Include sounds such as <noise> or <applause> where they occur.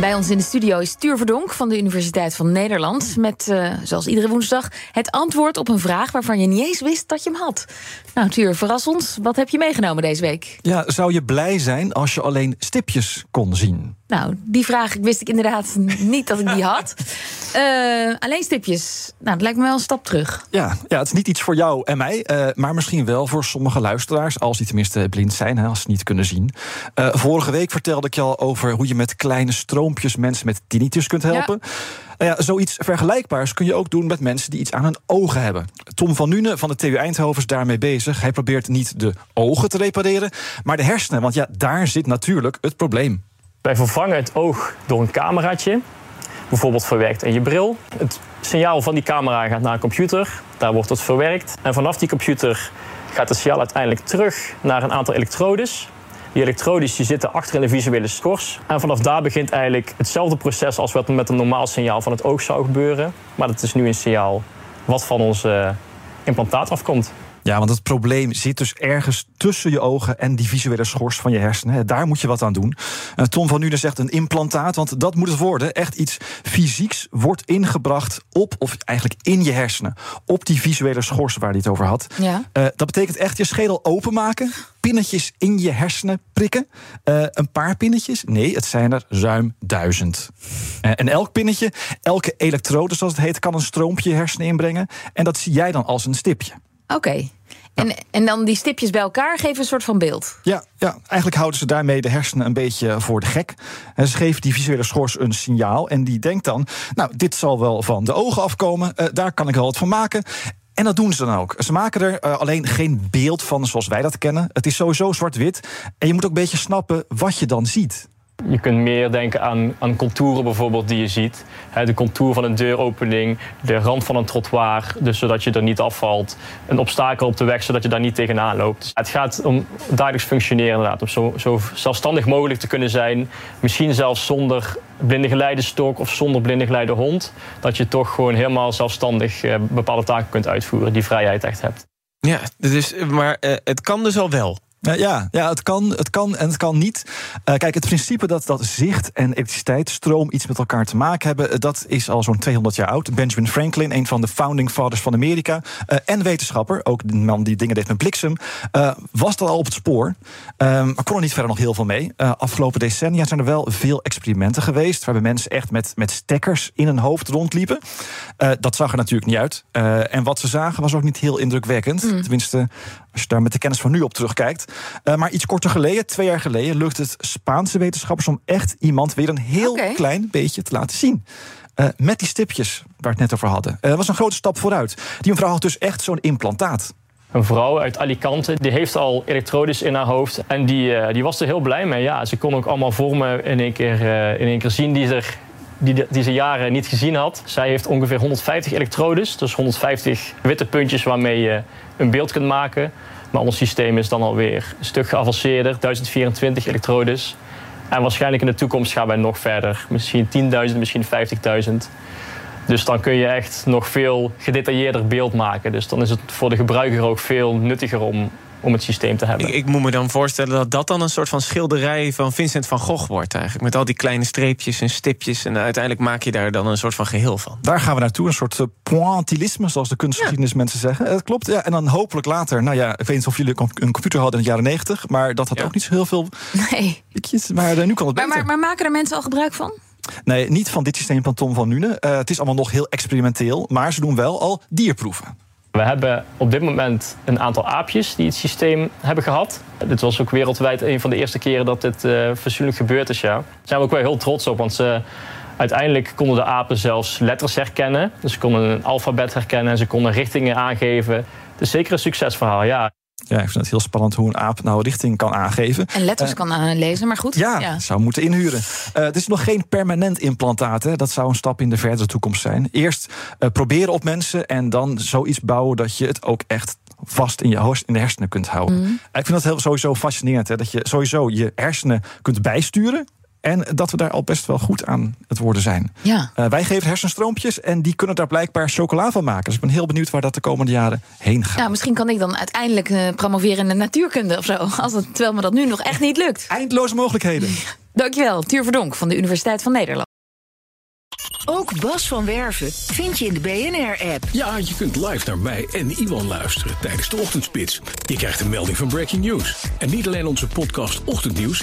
Bij ons in de studio is Tuur Verdonk van de Universiteit van Nederland. Met, uh, zoals iedere woensdag, het antwoord op een vraag waarvan je niet eens wist dat je hem had. Nou, Tuur, verras ons. Wat heb je meegenomen deze week? Ja, zou je blij zijn als je alleen stipjes kon zien? Nou, die vraag wist ik inderdaad <laughs> niet dat ik die had. Uh, alleen stipjes. Nou, dat lijkt me wel een stap terug. Ja, ja het is niet iets voor jou en mij, uh, maar misschien wel voor sommige luisteraars, als die tenminste blind zijn, hè, als ze niet kunnen zien. Uh, vorige week vertelde ik je al over hoe je met kleine stroompjes mensen met tinnitus kunt helpen. Ja. Nou ja, zoiets vergelijkbaars kun je ook doen met mensen die iets aan hun ogen hebben. Tom van Nune van de TU Eindhoven is daarmee bezig. Hij probeert niet de ogen te repareren, maar de hersenen. Want ja, daar zit natuurlijk het probleem. Wij vervangen het oog door een cameraatje, bijvoorbeeld verwerkt in je bril. Het signaal van die camera gaat naar een computer, daar wordt het verwerkt. En vanaf die computer gaat het signaal uiteindelijk terug naar een aantal elektrodes. Die elektrodes die zitten achter in de visuele schors. En vanaf daar begint eigenlijk hetzelfde proces als wat met een normaal signaal van het oog zou gebeuren. Maar dat is nu een signaal wat van ons implantaat afkomt. Ja, want het probleem zit dus ergens tussen je ogen en die visuele schors van je hersenen. Daar moet je wat aan doen. Uh, Tom van Nuenen zegt een implantaat, want dat moet het worden. Echt iets fysieks wordt ingebracht op, of eigenlijk in je hersenen. Op die visuele schors waar hij het over had. Ja. Uh, dat betekent echt je schedel openmaken, pinnetjes in je hersenen prikken. Uh, een paar pinnetjes? Nee, het zijn er ruim duizend. en elk pinnetje, elke elektrode zoals het heet, kan een stroompje je hersenen inbrengen. En dat zie jij dan als een stipje. Oké. Okay. En, en dan die stipjes bij elkaar geven een soort van beeld. Ja, ja, eigenlijk houden ze daarmee de hersenen een beetje voor de gek. En ze geven die visuele schors een signaal. En die denkt dan: Nou, dit zal wel van de ogen afkomen. Uh, daar kan ik wel wat van maken. En dat doen ze dan ook. Ze maken er uh, alleen geen beeld van zoals wij dat kennen. Het is sowieso zwart-wit. En je moet ook een beetje snappen wat je dan ziet. Je kunt meer denken aan, aan contouren bijvoorbeeld die je ziet. de contour van een deuropening, de rand van een trottoir, dus zodat je er niet afvalt. Een obstakel op de weg, zodat je daar niet tegenaan loopt. Dus het gaat om dagelijks functioneren inderdaad. Om zo, zo zelfstandig mogelijk te kunnen zijn. Misschien zelfs zonder blinde geleidestok of zonder blinde geleide hond. Dat je toch gewoon helemaal zelfstandig eh, bepaalde taken kunt uitvoeren. Die vrijheid echt hebt. Ja, dus, maar uh, het kan dus al wel. Ja, ja het, kan, het kan en het kan niet. Uh, kijk, het principe dat, dat zicht en elektriciteitsstroom iets met elkaar te maken hebben, dat is al zo'n 200 jaar oud. Benjamin Franklin, een van de founding fathers van Amerika, uh, en wetenschapper, ook de man die dingen deed met bliksem, was dat al op het spoor. maar kon er niet verder nog heel veel mee. afgelopen decennia zijn er wel veel experimenten geweest, waarbij mensen echt met, met stekkers in hun hoofd rondliepen. dat zag er natuurlijk niet uit. en wat ze zagen was ook niet heel indrukwekkend. Mm. Tenminste, als je daar met de kennis van nu op terugkijkt. Uh, maar iets korter geleden, twee jaar geleden, lukt het Spaanse wetenschappers om echt iemand weer een heel okay. klein beetje te laten zien. Uh, met die stipjes waar we het net over hadden. Dat uh, was een grote stap vooruit. Die mevrouw had dus echt zo'n implantaat. Een vrouw uit Alicante, die heeft al elektrodes in haar hoofd. En die, uh, die was er heel blij mee. Ja, ze kon ook allemaal vormen in één keer, in één keer zien die, er, die, die ze jaren niet gezien had. Zij heeft ongeveer 150 elektrodes. Dus 150 witte puntjes waarmee je een beeld kunt maken. Maar ons systeem is dan alweer een stuk geavanceerder, 1024 elektrodes. En waarschijnlijk in de toekomst gaan wij nog verder. Misschien 10.000, misschien 50.000. Dus dan kun je echt nog veel gedetailleerder beeld maken. Dus dan is het voor de gebruiker ook veel nuttiger om, om het systeem te hebben. Ik, ik, moet me dan voorstellen dat dat dan een soort van schilderij van Vincent van Gogh wordt eigenlijk. Met al die kleine streepjes en stipjes. En uiteindelijk maak je daar dan een soort van geheel van. Daar gaan we naartoe, een soort uh, pointillisme, zoals de kunstgeschiedenis ja. mensen zeggen. Dat klopt, ja. En dan hopelijk later, nou ja, ik weet niet of jullie een computer hadden in de jaren negentig. Maar dat had ja. ook niet zo heel veel... Nee. Maar uh, nu kan het beter. Maar, maar, maken er mensen al gebruik van? Nee, niet van dit systeem van Tom van Nune. Uh, het is allemaal nog heel experimenteel. Maar ze doen wel al dierproeven. We hebben op dit moment een aantal aapjes die het systeem hebben gehad. Dit was ook wereldwijd een van de eerste keren dat dit uh, fatsoenlijk gebeurd is. Ja. Daar zijn we ook wel heel trots op, want ze, uiteindelijk konden de apen zelfs letters herkennen. Dus ze konden een alfabet herkennen en ze konden richtingen aangeven. Het is zeker een succesverhaal, ja. Ja, ik vind het heel spannend hoe een aap nou richting kan aangeven. En letters Eh, kan aanlezen, maar goed. Ja, zou moeten inhuren. Eh, het is nog geen permanent implantaat. Hè. Dat zou een stap in de verdere toekomst zijn. Eerst eh, proberen op mensen en dan zoiets bouwen dat je het ook echt vast in je in de hersenen kunt houden. Mhm. Eh, Ik vind dat heel, sowieso fascinerend. Hè, dat je sowieso je hersenen kunt bijsturen. En dat we daar al best wel goed aan het worden zijn. Ja. Eh, wij geven hersenstroompjes en die kunnen daar blijkbaar chocola van maken. Dus ik ben heel benieuwd waar dat de komende jaren heen gaat. Nou, misschien kan ik dan uiteindelijk eh, promoveren in de natuurkunde of zo. <laughs> Als het, terwijl me dat nu nog echt niet lukt. Eindloze mogelijkheden. Dankjewel, Tuur Verdonk van de Universiteit van Nederland. Ook Bas van Werven vind je in de BNR-app. Ja, je kunt live naar mij en Iwan luisteren tijdens de ochtendspits. Je krijgt een melding van Breaking News. En niet alleen onze podcast Ochtendnieuws,